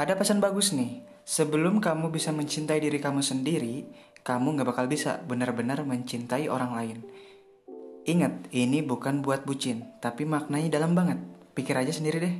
ada pesan bagus nih. Sebelum kamu bisa mencintai diri kamu sendiri, kamu nggak bakal bisa benar-benar mencintai orang lain. Ingat, ini bukan buat bucin, tapi maknanya dalam banget. Pikir aja sendiri deh.